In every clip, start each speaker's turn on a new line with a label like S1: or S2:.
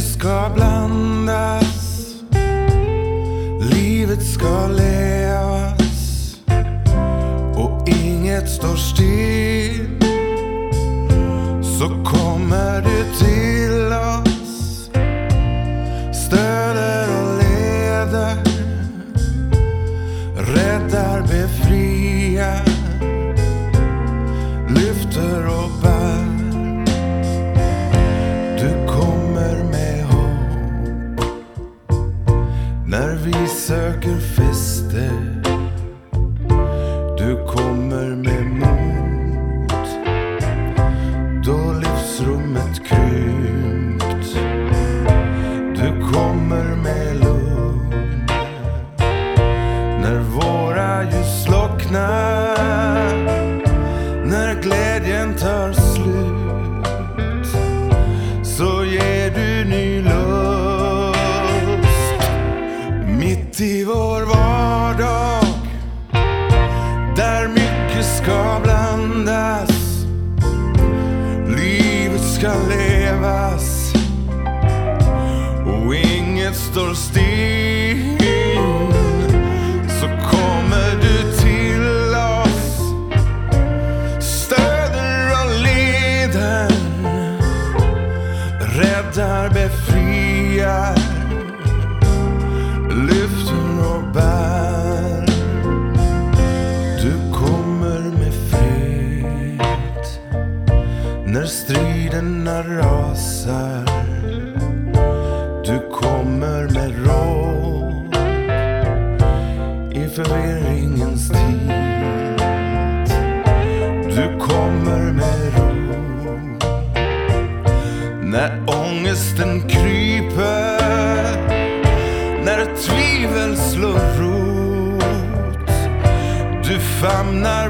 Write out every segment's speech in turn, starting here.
S1: ska blandas. Livet ska levas. Och inget står still. Du kommer med mod då livsrummet krympt. Du kommer med lugn när våra ljus slocknar. Levas och inget står still. Så kommer du till oss. Stöder och leder räddar, befriar, Tiderna rasar. Du kommer med råd i förvirringens tid. Du kommer med ro när ångesten kryper När tvivel slår rot Du famnar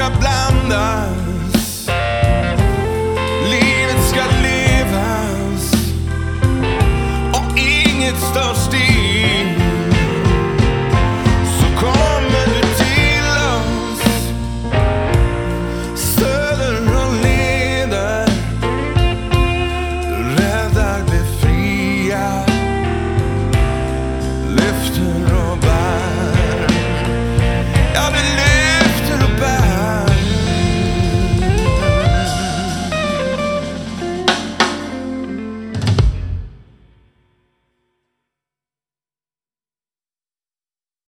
S1: mycket ska